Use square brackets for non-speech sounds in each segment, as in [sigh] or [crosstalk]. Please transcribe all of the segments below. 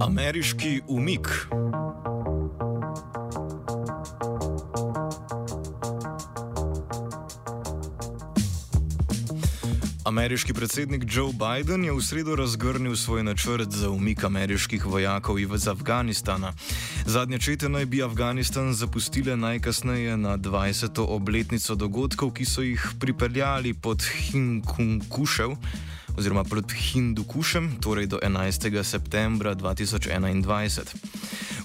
Ameriški umik. Ameriški predsednik Joe Biden je v sredo razgrnil svoj načrt za umik ameriških vojakov iz Afganistana. Zadnje čete naj bi Afganistan zapustile najkasneje na 20. obletnico dogodkov, ki so jih pripeljali pod Hinkunkušev oziroma pod Hindukušem, torej do 11. septembra 2021.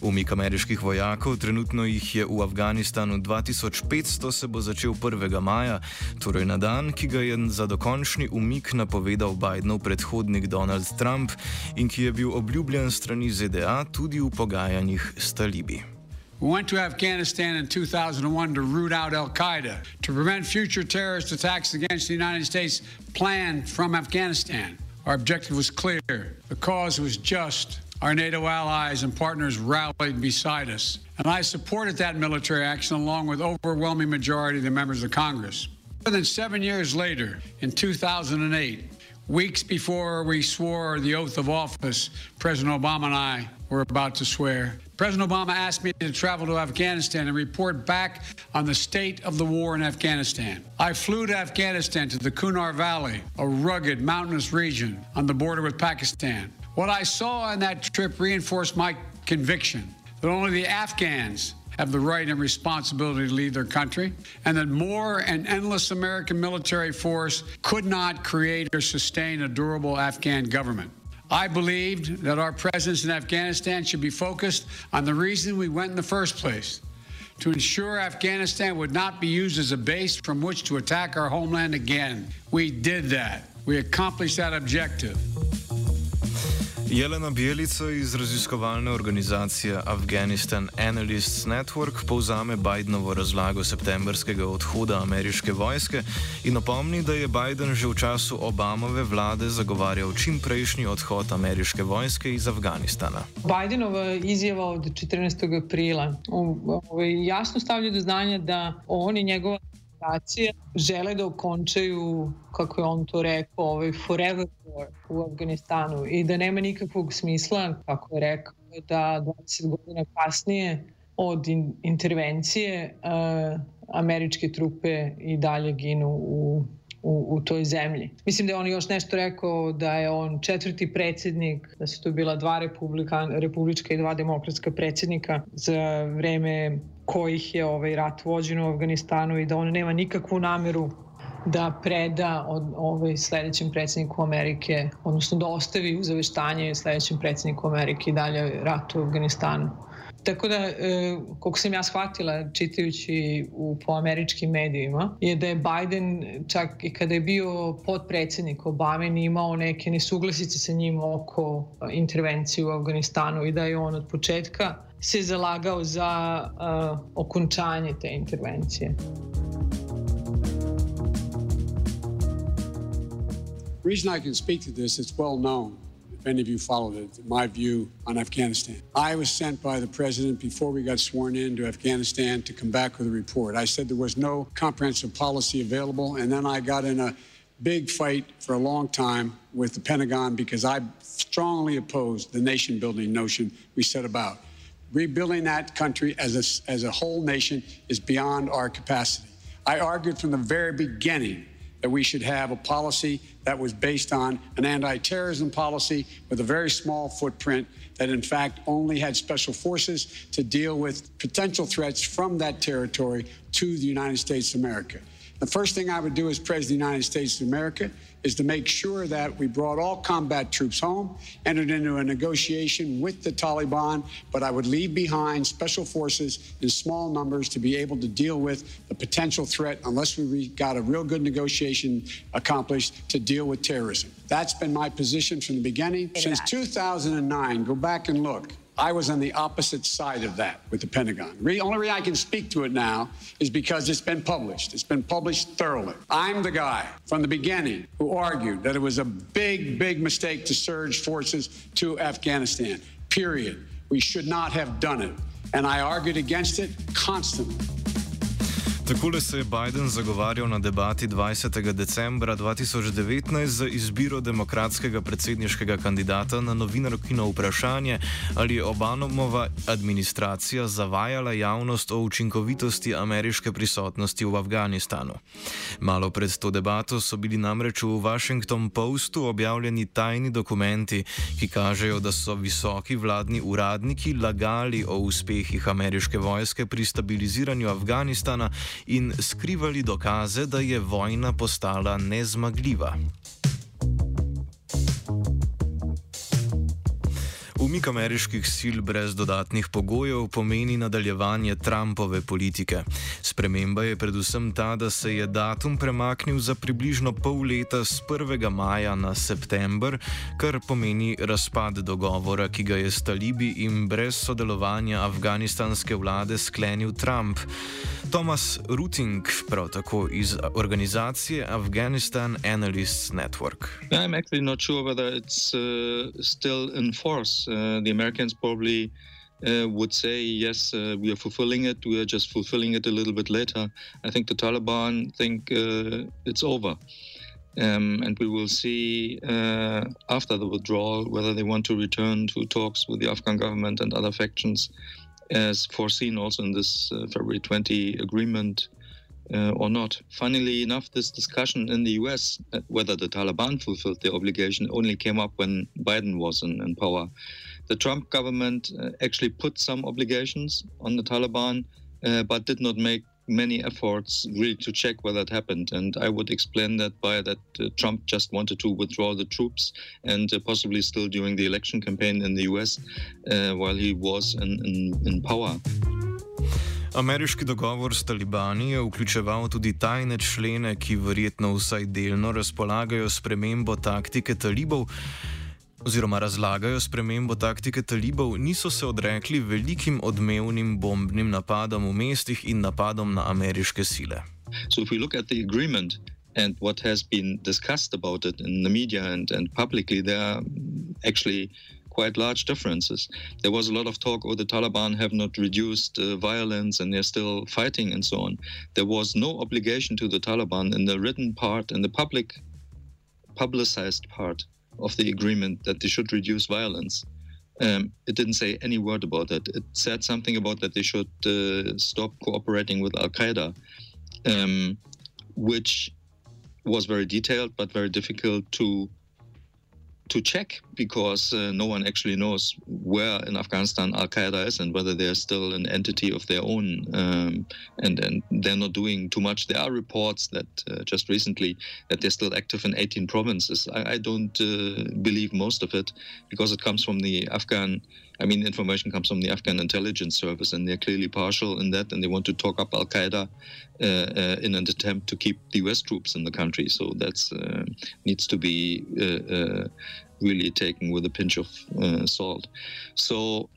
Umik ameriških vojakov, trenutno jih je v Afganistanu 2500, se bo začel 1. maja, torej na dan, ki ga je za dokončni umik napovedal Bidenov predhodnik Donald Trump in ki je bil obljubljen strani ZDA tudi v pogajanjih s talibi. We went to Afghanistan in 2001 to root out Al Qaeda, to prevent future terrorist attacks against the United States planned from Afghanistan. Our objective was clear. The cause was just. Our NATO allies and partners rallied beside us. And I supported that military action along with overwhelming majority of the members of Congress. More than seven years later, in 2008, weeks before we swore the oath of office, President Obama and I were about to swear. President Obama asked me to travel to Afghanistan and report back on the state of the war in Afghanistan. I flew to Afghanistan to the Kunar Valley, a rugged mountainous region on the border with Pakistan. What I saw on that trip reinforced my conviction that only the Afghans have the right and responsibility to lead their country, and that more and endless American military force could not create or sustain a durable Afghan government. I believed that our presence in Afghanistan should be focused on the reason we went in the first place to ensure Afghanistan would not be used as a base from which to attack our homeland again. We did that. We accomplished that objective. Jelena Bielica iz raziskovalne organizacije Afghanistan Analysts Network povzame Bidenovo razlago septembrskega odhoda ameriške vojske in opomni, da je Biden že v času Obamove vlade zagovarjal čim prejšnji odhod ameriške vojske iz Afganistana. Bidenova izjava od 14. aprila jasno stavlja do znanja da on i njegova administracije žele da okončaju, kako je on to rekao, ovaj forever war u Afganistanu i da nema nikakvog smisla, kako je rekao, da 20 godina kasnije od in, intervencije uh, američke trupe i dalje ginu u u, u toj zemlji. Mislim da je on još nešto rekao da je on četvrti predsjednik, da su to bila dva republika, republička i dva demokratska predsjednika za vreme kojih je ovaj rat vođen u Afganistanu i da on nema nikakvu nameru da preda od ovaj sledećem predsjedniku Amerike, odnosno da ostavi uzaveštanje sledećem predsjedniku Amerike i dalje rat u Afganistanu. Tako da, e, koliko sam ja shvatila čitajući u, po američkim medijima, je da je Biden čak i kada je bio podpredsednik Obame imao neke nesuglasice sa njim oko intervencije u Afganistanu i da je on od početka se zalagao za uh, okončanje te intervencije. The reason I can speak to this, it's well known. if any of you followed it, my view on Afghanistan. I was sent by the president before we got sworn in to Afghanistan to come back with a report. I said there was no comprehensive policy available, and then I got in a big fight for a long time with the Pentagon because I strongly opposed the nation building notion we set about. Rebuilding that country as a, as a whole nation is beyond our capacity. I argued from the very beginning that we should have a policy that was based on an anti terrorism policy with a very small footprint that, in fact, only had special forces to deal with potential threats from that territory to the United States of America. The first thing I would do as President of the United States of America is to make sure that we brought all combat troops home, entered into a negotiation with the Taliban, but I would leave behind special forces in small numbers to be able to deal with the potential threat unless we got a real good negotiation accomplished to deal with terrorism. That's been my position from the beginning. Since 2009, go back and look. I was on the opposite side of that with the Pentagon. The only reason I can speak to it now is because it's been published. It's been published thoroughly. I'm the guy from the beginning who argued that it was a big, big mistake to surge forces to Afghanistan. Period. We should not have done it. And I argued against it constantly. Takole se je Biden zagovarjal na debati 20. decembra 2019 za izbiro demokratskega predsedniškega kandidata na novinarkino vprašanje, ali je Obamova administracija zavajala javnost o učinkovitosti ameriške prisotnosti v Afganistanu. Malo pred to debato so bili namreč v Washington Postu objavljeni tajni dokumenti, ki kažejo, da so visoki vladni uradniki lagali o uspehih ameriške vojske pri stabiliziranju Afganistana in skrivali dokaze, da je vojna postala nezmagljiva. Umik ameriških sil brez dodatnih pogojev pomeni nadaljevanje Trumpove politike. Sprememba je predvsem ta, da se je datum premaknil za približno pol leta z 1. maja na september, kar pomeni razpad dogovora, ki ga je s talibi in brez sodelovanja afganistanske vlade sklenil Trump. Thomas Ruting, prav tako iz organizacije Afghanistan Analysts Network. I'm actually not sure whether it's uh, still in force. Uh, the Americans probably uh, would say, yes, uh, we are fulfilling it. We are just fulfilling it a little bit later. I think the Taliban think uh, it's over. Um, and we will see uh, after the withdrawal whether they want to return to talks with the Afghan government and other factions as foreseen also in this uh, February 20 agreement uh, or not. Funnily enough, this discussion in the US, uh, whether the Taliban fulfilled their obligation, only came up when Biden was in, in power. The Trump government uh, actually put some obligations on the Taliban, uh, but did not make many efforts really to check whether it happened. And I would explain that by that uh, Trump just wanted to withdraw the troops and uh, possibly still during the election campaign in the US uh, while he was in, in, in power. Ameriški dogovor s talibani je vključeval tudi tajne člene, ki verjetno vsaj delno razpolagajo s premembo taktike talibov, oziroma razlagajo spremembo taktike talibov, niso se odrekli velikim odmevnim bombnim napadom v mestih in napadom na ameriške sile. So if we look at the agreement and what has been discussed about it in the media and, and publicly, there are actually quite large differences. There was a lot of talk, oh, the Taliban have not reduced uh, violence and they're still fighting and so on. There was no obligation to the Taliban in the written part and the public publicized part of the agreement that they should reduce violence. Um, it didn't say any word about that. It said something about that they should uh, stop cooperating with Al Qaeda, um, which was very detailed but very difficult to to check because uh, no one actually knows where in Afghanistan Al Qaeda is and whether they're still an entity of their own, um, and and they're not doing too much. There are reports that uh, just recently that they're still active in 18 provinces. I, I don't uh, believe most of it because it comes from the Afghan. I mean, information comes from the Afghan intelligence service, and they're clearly partial in that, and they want to talk up Al Qaeda uh, uh, in an attempt to keep the U.S. troops in the country. So that's uh, needs to be really taken with a pinch of uh, salt. So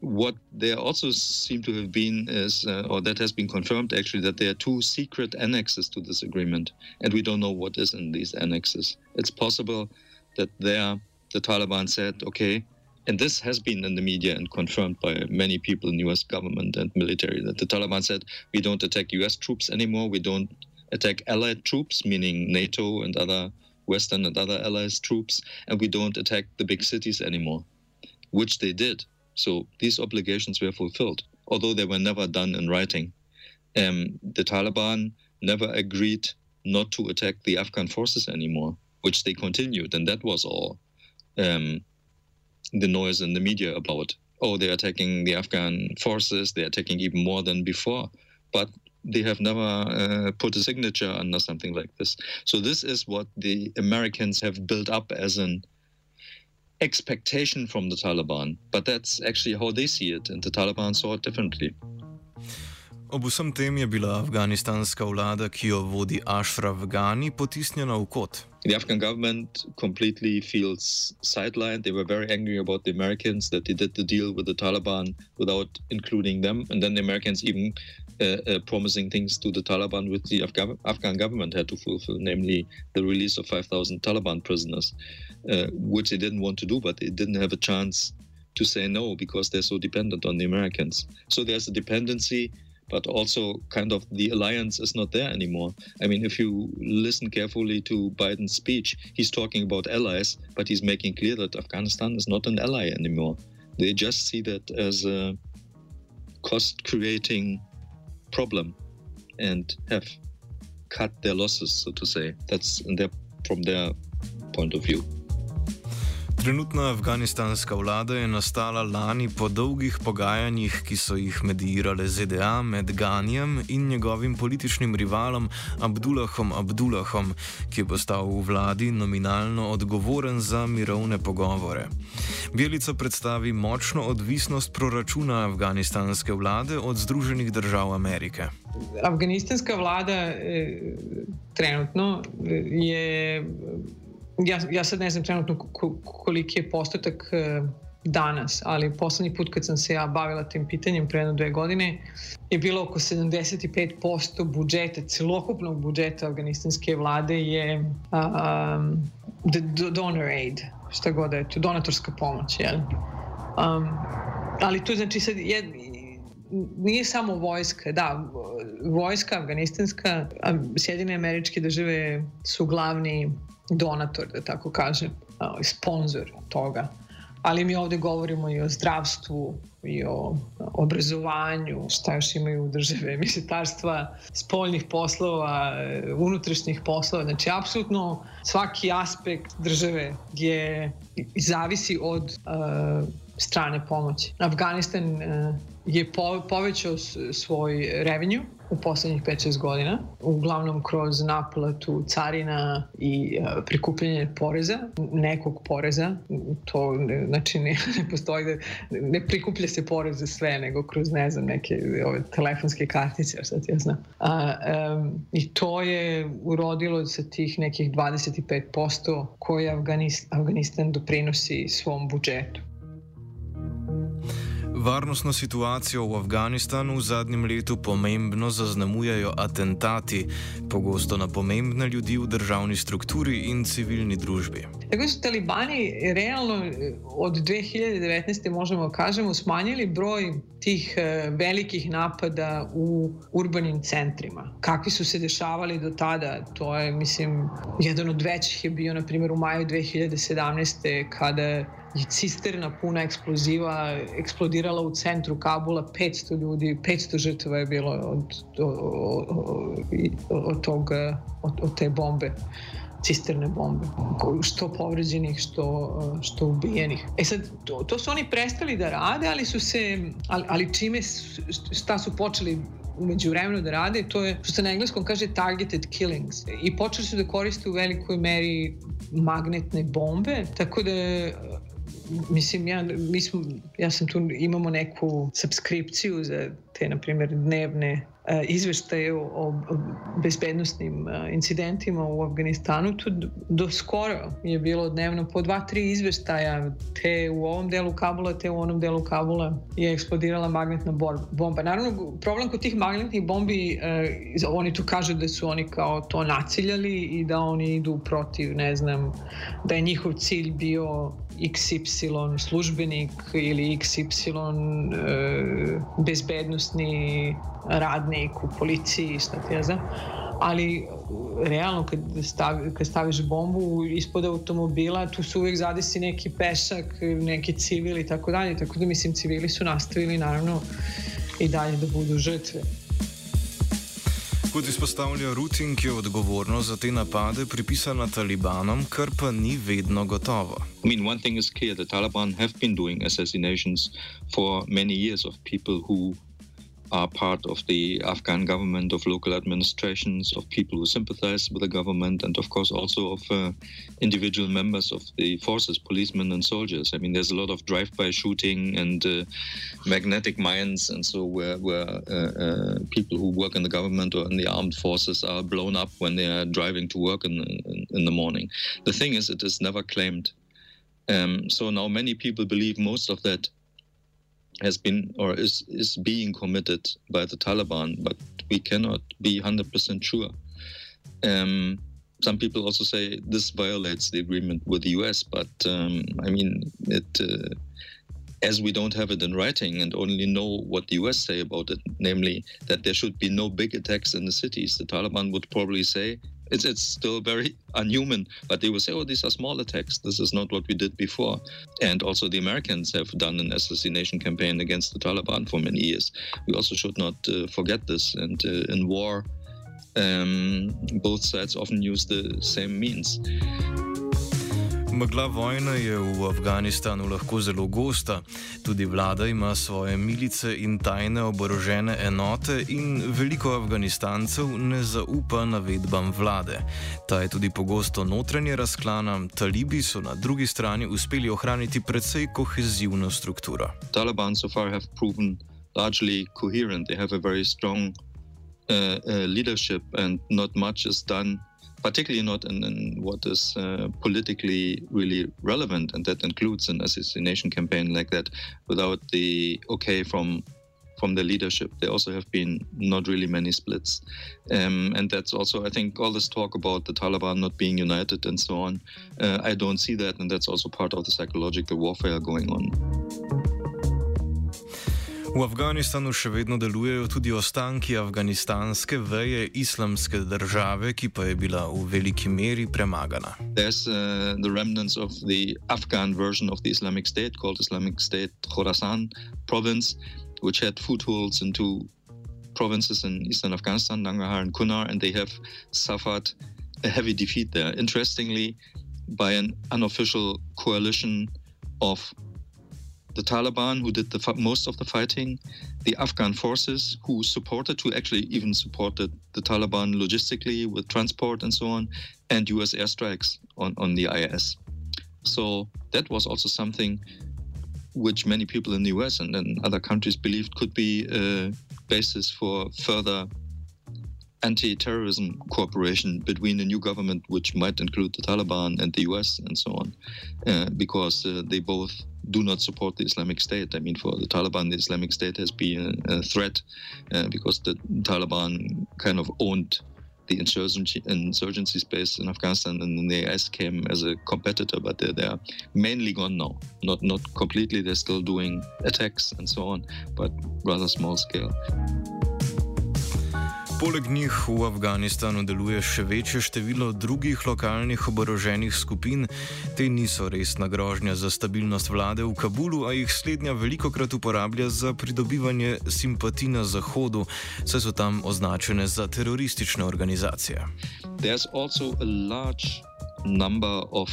what there also seem to have been is, uh, or that has been confirmed actually, that there are two secret annexes to this agreement, and we don't know what is in these annexes. It's possible that there the Taliban said, okay, and this has been in the media and confirmed by many people in the US government and military, that the Taliban said, we don't attack US troops anymore, we don't attack allied troops, meaning NATO and other Western and other allies' troops, and we don't attack the big cities anymore, which they did. So these obligations were fulfilled, although they were never done in writing. Um, the Taliban never agreed not to attack the Afghan forces anymore, which they continued, and that was all um, the noise in the media about. Oh, they're attacking the Afghan forces. They're attacking even more than before, but they have never uh, put a signature under something like this. So this is what the Americans have built up as an expectation from the Taliban, but that's actually how they see it, and the Taliban saw it differently. Ob vsem tem je bila afganistanska vlada, ki jo vodi Ashraf Ghani, potisnjena v kot. The Afghan government completely feels sidelined. They were very angry about the Americans that they did the deal with the Taliban without including them. And then the Americans even uh, uh, promising things to the Taliban, which the Afghan, Afghan government had to fulfill, namely the release of 5,000 Taliban prisoners, uh, which they didn't want to do, but they didn't have a chance to say no because they're so dependent on the Americans. So there's a dependency but also kind of the alliance is not there anymore. I mean, if you listen carefully to Biden's speech, he's talking about allies, but he's making clear that Afghanistan is not an ally anymore. They just see that as a cost creating problem and have cut their losses, so to say. That's their, from their point of view. Trenutna afganistanska vlada je nastala lani po dolgih pogajanjih, ki so jih mediirale ZDA med Ganijem in njegovim političnim rivalom Abdullahom Abdullahom, ki je postal v vladi nominalno odgovoren za mirovne pogovore. Bjelica predstavi močno odvisnost proračuna afganistanske vlade od Združenih držav Amerike. Afganistanska vlada eh, trenutno eh, je ja, ja sad ne znam trenutno koliki je postotak e, danas, ali poslednji put kad sam se ja bavila tim pitanjem pre jedno dve godine je bilo oko 75% budžeta, celokupnog budžeta afganistanske vlade je um, the donor aid, šta god je to, donatorska pomoć, jel? Um, ali to znači sad je, nije samo vojska, da, vojska afganistanska, Sjedine američke države su glavni donator, da tako kažem, sponsor toga. Ali mi ovde govorimo i o zdravstvu, i o obrazovanju, šta još imaju države, [laughs] ministarstva spoljnih poslova, unutrašnjih poslova. Znači, apsolutno svaki aspekt države je zavisi od uh, strane pomoći. Afganistan uh, je po, povećao svoj revenue u poslednjih 5-6 godina, uglavnom kroz naplatu carina i uh, prikupljanje poreza, nekog poreza, to znači ne, [laughs] ne postoji da ne prikuplja se porez sve, nego kroz ne znam neke ove telefonske kartice, sad ja znam. A, um, I to je urodilo sa tih nekih 25% koje Afganistan, Afganistan doprinosi svom budžetu. Varnostno situacijo v Afganistanu v zadnjem letu pomembno zaznamujejo atentati, pogosto na pomembne ljudi v državni strukturi in civilni družbi. Tako so talibani realno od 2019. možemo kažemo smanjili broj tih velikih napada u urbanim centrima. Kakvi su se dešavali do tada, to je, mislim, jedan od većih je bio, na primjer, u maju 2017. kada je cisterna puna eksploziva eksplodirala u centru Kabula, 500 ljudi, 500 žrtava je bilo od, od, od, tog, od, od te bombe cisterne bombe, što povređenih, što, što ubijenih. E sad, to, to su oni prestali da rade, ali su se, ali, ali čime, šta su počeli umeđu vremenu da rade, to je, što se na engleskom kaže targeted killings. I počeli su da koriste u velikoj meri magnetne bombe, tako da mislim, ja, mi smo, ja sam tu, imamo neku subskripciju za te, na primjer, dnevne E, izveštaje o bezbednostnim e, incidentima u Afganistanu, tu do skoro je bilo dnevno po dva, tri izveštaja, te u ovom delu Kabula, te u onom delu Kabula je eksplodirala magnetna bomba. Naravno, problem kod tih magnetnih bombi, eh, oni tu kažu da su oni kao to naciljali i da oni idu protiv, ne znam, da je njihov cilj bio XY službenik ili XY e, bezbednostni radnik u policiji, šta ti ja znam. Ali realno kad, stavi, kad staviš bombu ispod automobila, tu se uvek zadesi neki pešak, neki civili i tako dalje. Tako da mislim civili su nastavili naravno i dalje da budu žrtve. Kot izpostavlja Ruting, je odgovornost za te napade pripisana talibanom, kar pa ni vedno gotovo. I mean, one thing is clear the Taliban have been doing assassinations for many years of people who are part of the Afghan government, of local administrations, of people who sympathize with the government, and of course also of uh, individual members of the forces, policemen and soldiers. I mean, there's a lot of drive-by shooting and uh, magnetic mines, and so where, where uh, uh people who work in the government or in the armed forces are blown up when they are driving to work in, in, in the morning. The thing is, it is never claimed. Um, so now many people believe most of that has been or is is being committed by the Taliban, but we cannot be 100% sure. Um, some people also say this violates the agreement with the US, but um, I mean, it, uh, as we don't have it in writing and only know what the US say about it, namely that there should be no big attacks in the cities, the Taliban would probably say it's, it's still very unhuman, but they will say, oh, these are small attacks. This is not what we did before. And also, the Americans have done an assassination campaign against the Taliban for many years. We also should not uh, forget this. And uh, in war, um, both sides often use the same means. Megla vojne je v Afganistanu lahko zelo gosta, tudi vlada ima svoje milice in tajne oborožene enote, in veliko Afganistancev ne zaupa navedbam vlade. Ta je tudi pogosto notranje razklana, talibi so na drugi strani uspeli ohraniti precej kohezivno strukturo. Taliban so far have proven largely coherent. They have a very strong uh, uh, leadership and not much is done. Particularly not in, in what is uh, politically really relevant, and that includes an assassination campaign like that, without the okay from from the leadership. There also have been not really many splits, um, and that's also I think all this talk about the Taliban not being united and so on. Uh, I don't see that, and that's also part of the psychological warfare going on. V Afganistanu še vedno delujejo tudi ostanki afganistanske veje islamske države, ki pa je bila v veliki meri premagana. There's uh, the remnants of the Afghan version of the Islamic State called Islamic State Khorasan province, which had footholds into provinces in eastern Afghanistan, Nangarhar and Kunar, and they have suffered a heavy defeat there. Interestingly, by an unofficial coalition of the Taliban, who did the most of the fighting, the Afghan forces, who supported, who actually even supported the Taliban logistically with transport and so on, and US airstrikes on, on the IS. So that was also something which many people in the US and, and other countries believed could be a basis for further anti-terrorism cooperation between the new government, which might include the Taliban and the US and so on, uh, because uh, they both do not support the Islamic State. I mean, for the Taliban, the Islamic State has been a, a threat uh, because the Taliban kind of owned the insurgency, insurgency space in Afghanistan, and then the IS came as a competitor, but they're, they're mainly gone now. Not not completely. They're still doing attacks and so on, but rather small scale. Poleg njih v Afganistanu deluje še večje število drugih lokalnih oboroženih skupin. Te niso resna grožnja za stabilnost vlade v Kabulu, a jih slednja veliko krat uporablja za pridobivanje simpatij na Zahodu, saj so tam označene za teroristične organizacije. There's also a large number of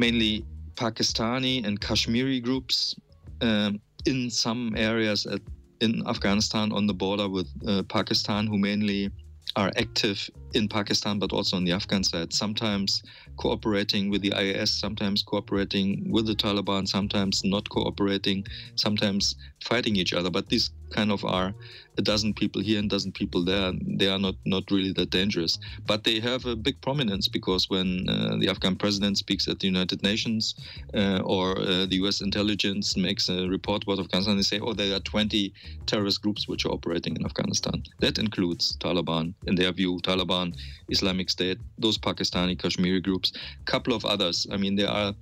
mainly Pakistani and Kashmiri groups um, in some areas at in Afghanistan on the border with uh, Pakistan, who mainly are active in Pakistan, but also on the Afghan side, sometimes cooperating with the IS, sometimes cooperating with the Taliban, sometimes not cooperating, sometimes fighting each other. But these kind of are a dozen people here and a dozen people there. They are not, not really that dangerous. But they have a big prominence because when uh, the Afghan president speaks at the United Nations uh, or uh, the US intelligence makes a report about Afghanistan, they say, oh, there are 20 terrorist groups which are operating in Afghanistan. That includes Taliban, in their view, Taliban, Islamic State, those Pakistani Kashmiri groups, a couple of others. I mean, there are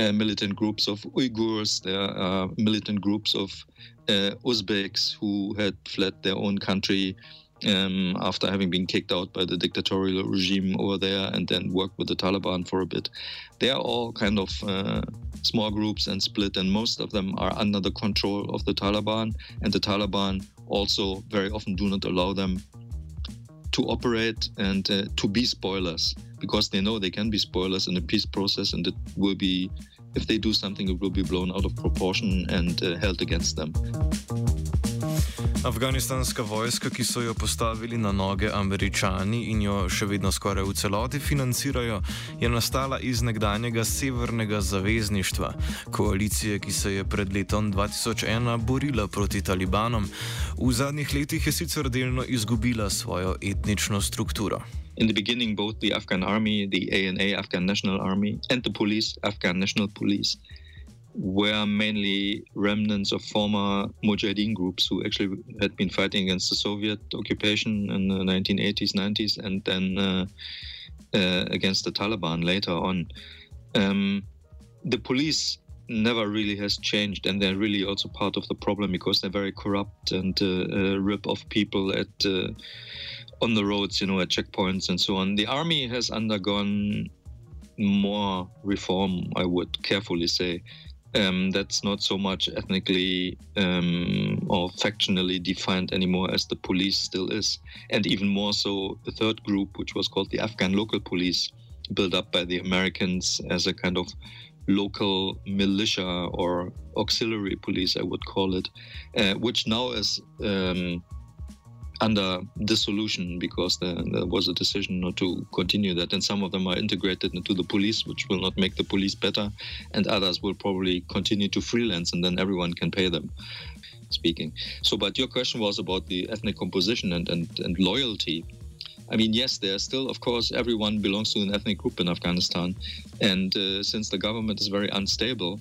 uh, militant groups of Uyghurs, there are militant groups of uh, Uzbeks who had fled their own country um, after having been kicked out by the dictatorial regime over there and then worked with the Taliban for a bit. They are all kind of uh, small groups and split, and most of them are under the control of the Taliban. And the Taliban also very often do not allow them to operate and uh, to be spoilers because they know they can be spoilers in the peace process and it will be if they do something it will be blown out of proportion and uh, held against them Afganistanska vojska, ki so jo postavili na noge američani in jo še vedno skoraj v celoti financirajo, je nastala iz nekdanjega severnega zavezništva, koalicije, ki se je pred letom 2001 borila proti talibanom. V zadnjih letih je sicer delno izgubila svojo etnično strukturo. In the beginning, both the Afghan army, the ANA, Afghan National Army, and the police, Afghan National Police, were mainly remnants of former Mujahideen groups who actually had been fighting against the Soviet occupation in the 1980s, 90s, and then uh, uh, against the Taliban later on. Um, the police never really has changed, and they're really also part of the problem because they're very corrupt and uh, uh rip off people at uh, on the roads, you know, at checkpoints and so on. The army has undergone more reform, I would carefully say um, that's not so much ethnically um, or factionally defined anymore as the police still is. And even more so, the third group, which was called the Afghan local police, built up by the Americans as a kind of local militia or auxiliary police, I would call it, uh, which now is. Um, under dissolution because there, there, was a decision not to continue that. And some of them are integrated into the police, which will not make the police better, and others will probably continue to freelance, and then everyone can pay them. Speaking. So, but your question was about the ethnic composition and, and, and loyalty. I mean, yes, there's still, of course, everyone belongs to an ethnic group in Afghanistan. And uh, since the government is very unstable,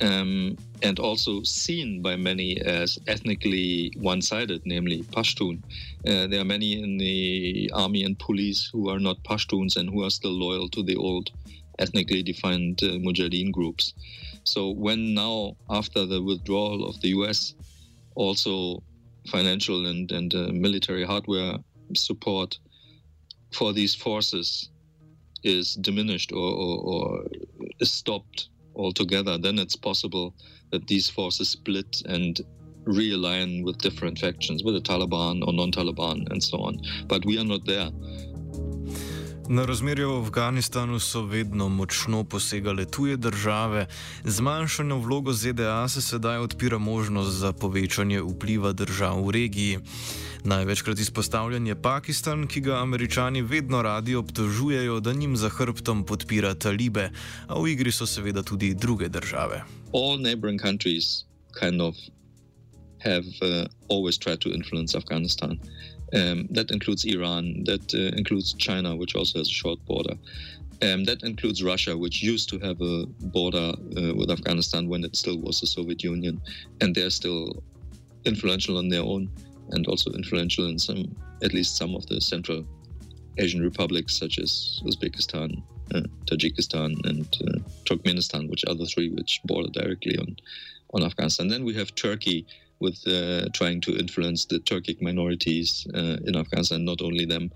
um, and also seen by many as ethnically one sided, namely Pashtun. Uh, there are many in the army and police who are not Pashtuns and who are still loyal to the old ethnically defined uh, Mujahideen groups. So, when now, after the withdrawal of the US, also financial and, and uh, military hardware support for these forces is diminished or, or, or stopped altogether, then it's possible that these forces split and realign with different factions, with the Taliban or non Taliban and so on. But we are not there. Na razmerje v Afganistanu so vedno močno posegale tuje države, zmanjšano vlogo ZDA se sedaj odpira možnost za povečanje vpliva držav v regiji. Največkrat izpostavljen je Pakistan, ki ga američani vedno radi obtožujejo, da njim za hrbtom podpira talibe, a v igri so seveda tudi druge države. All neighboring countries kind of have uh, always tried to influence Afghanistan. Um, that includes Iran, that uh, includes China, which also has a short border. Um, that includes Russia, which used to have a border uh, with Afghanistan when it still was the Soviet Union, and they're still influential on their own and also influential in some, at least some of the Central Asian republics, such as Uzbekistan, uh, Tajikistan, and uh, Turkmenistan, which are the three which border directly on, on Afghanistan. Then we have Turkey, with uh, trying to influence the Turkic minorities uh, in Afghanistan, not only them.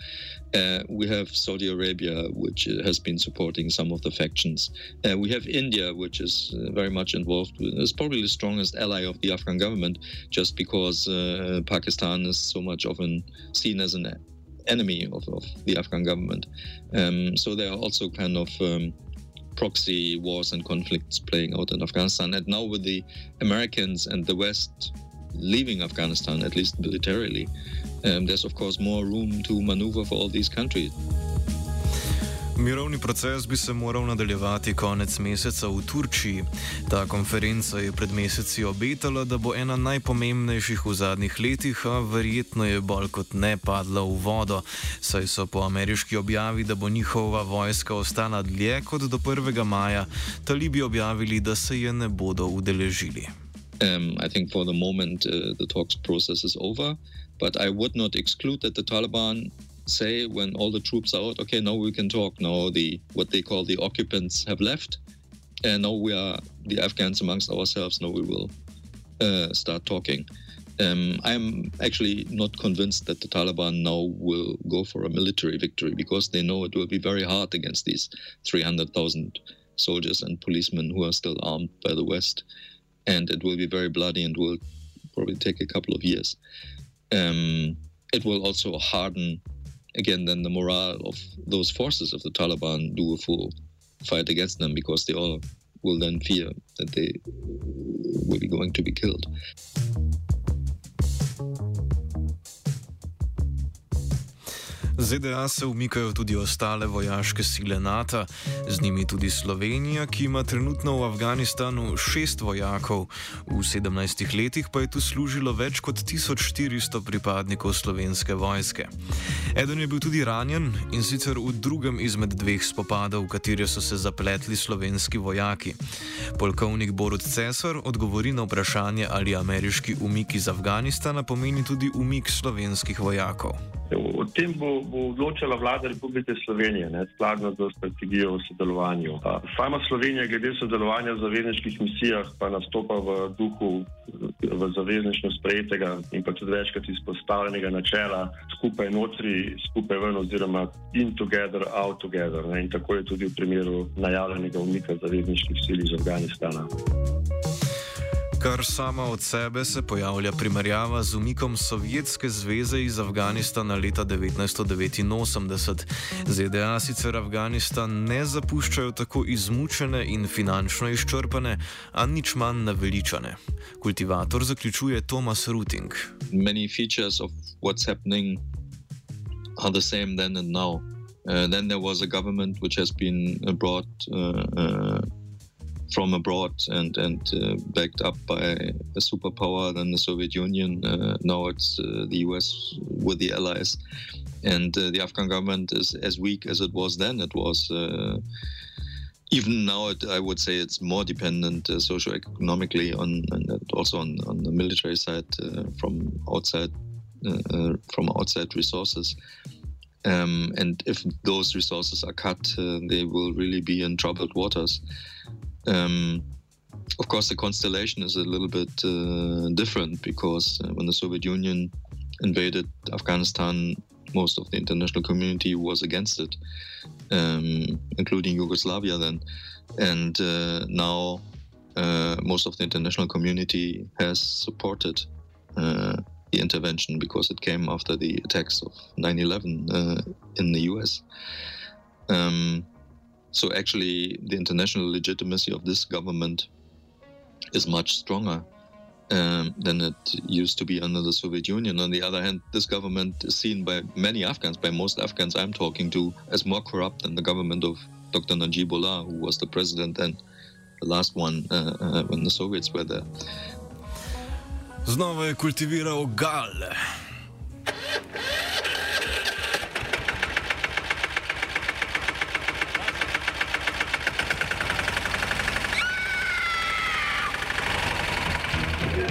Uh, we have Saudi Arabia, which has been supporting some of the factions. Uh, we have India, which is uh, very much involved. It's probably the strongest ally of the Afghan government, just because uh, Pakistan is so much often seen as an enemy of, of the Afghan government. Um, so there are also kind of um, proxy wars and conflicts playing out in Afghanistan. And now with the Americans and the West leaving Afghanistan, at least militarily, um, there's of course more room to maneuver for all these countries. Mirovni proces bi se moral nadaljevati konec meseca v Turčiji. Ta konferenca je pred meseci obetala, da bo ena najpomembnejših v zadnjih letih, a verjetno je bolj kot ne padla v vodo, saj so po ameriški objavi, da bo njihova vojska ostala dlje kot do 1. maja, talibi objavili, da se je ne bodo udeležili. Um, I think for the moment uh, the talks process is over, but I would not exclude that the Taliban say when all the troops are out, okay, now we can talk. Now the what they call the occupants have left, and now we are the Afghans amongst ourselves. Now we will uh, start talking. Um, I'm actually not convinced that the Taliban now will go for a military victory because they know it will be very hard against these 300,000 soldiers and policemen who are still armed by the West and it will be very bloody and will probably take a couple of years. Um, it will also harden again, then the morale of those forces of the Taliban do a full fight against them because they all will then fear that they will be going to be killed. ZDA se umikajo tudi ostale vojaške sile NATO, z njimi tudi Slovenija, ki ima trenutno v Afganistanu šest vojakov, v 17 letih pa je tu služilo več kot 1400 pripadnikov slovenske vojske. Eden je bil tudi ranjen in sicer v drugem izmed dveh spopadov, v kateri so se zapletli slovenski vojaki. Polkovnik Borut Cesar odgovori na vprašanje, ali ameriški umik iz Afganistana pomeni tudi umik slovenskih vojakov. O tem bo, bo odločala vlada Republike Slovenije, ne, skladno z strategijo o sodelovanju. Sama Slovenija, glede sodelovanja v zavezniških misijah, pa nastopa v duhu v zavezništvu sprejetega in pa tudi večkrat izpostavljenega načela skupaj notri, skupaj ven, oziroma in together, out together. Ne, in tako je tudi v primeru najavljenega umika zavezniških sil iz Afganistana. Kar sama od sebe se pojavlja primerjava z umikom Sovjetske zveze iz Afganistana leta 1989. ZDA sicer Afganistan ne zapuščajo tako izmučene in finančno izčrpane, a nič manj naveličane. Kultivator zaključuje Thomas Ruting. Many features of what's happening are the same then and now. Uh, then there was a government which has been brought. Uh, uh, from abroad and and uh, backed up by a superpower than the Soviet Union. Uh, now it's uh, the US with the allies, and uh, the Afghan government is as weak as it was then. It was. Uh, even now, it, I would say it's more dependent uh, socio-economically on, and also on, on the military side from outside from outside resources. Um, and if those resources are cut, they will really be in troubled waters. Um, of course, the constellation is a little bit uh, different because uh, when the Soviet Union invaded Afghanistan, most of the international community was against it, um, including Yugoslavia then. And uh, now uh, most of the international community has supported uh, the intervention because it came after the attacks of 9 11 uh, in the US. Um, so actually, the international legitimacy of this government is much stronger um, than it used to be under the Soviet Union. On the other hand, this government is seen by many Afghans, by most Afghans I'm talking to, as more corrupt than the government of Dr. Najibullah, who was the president then, the last one uh, uh, when the Soviets were there. Znova je kultiviral gal.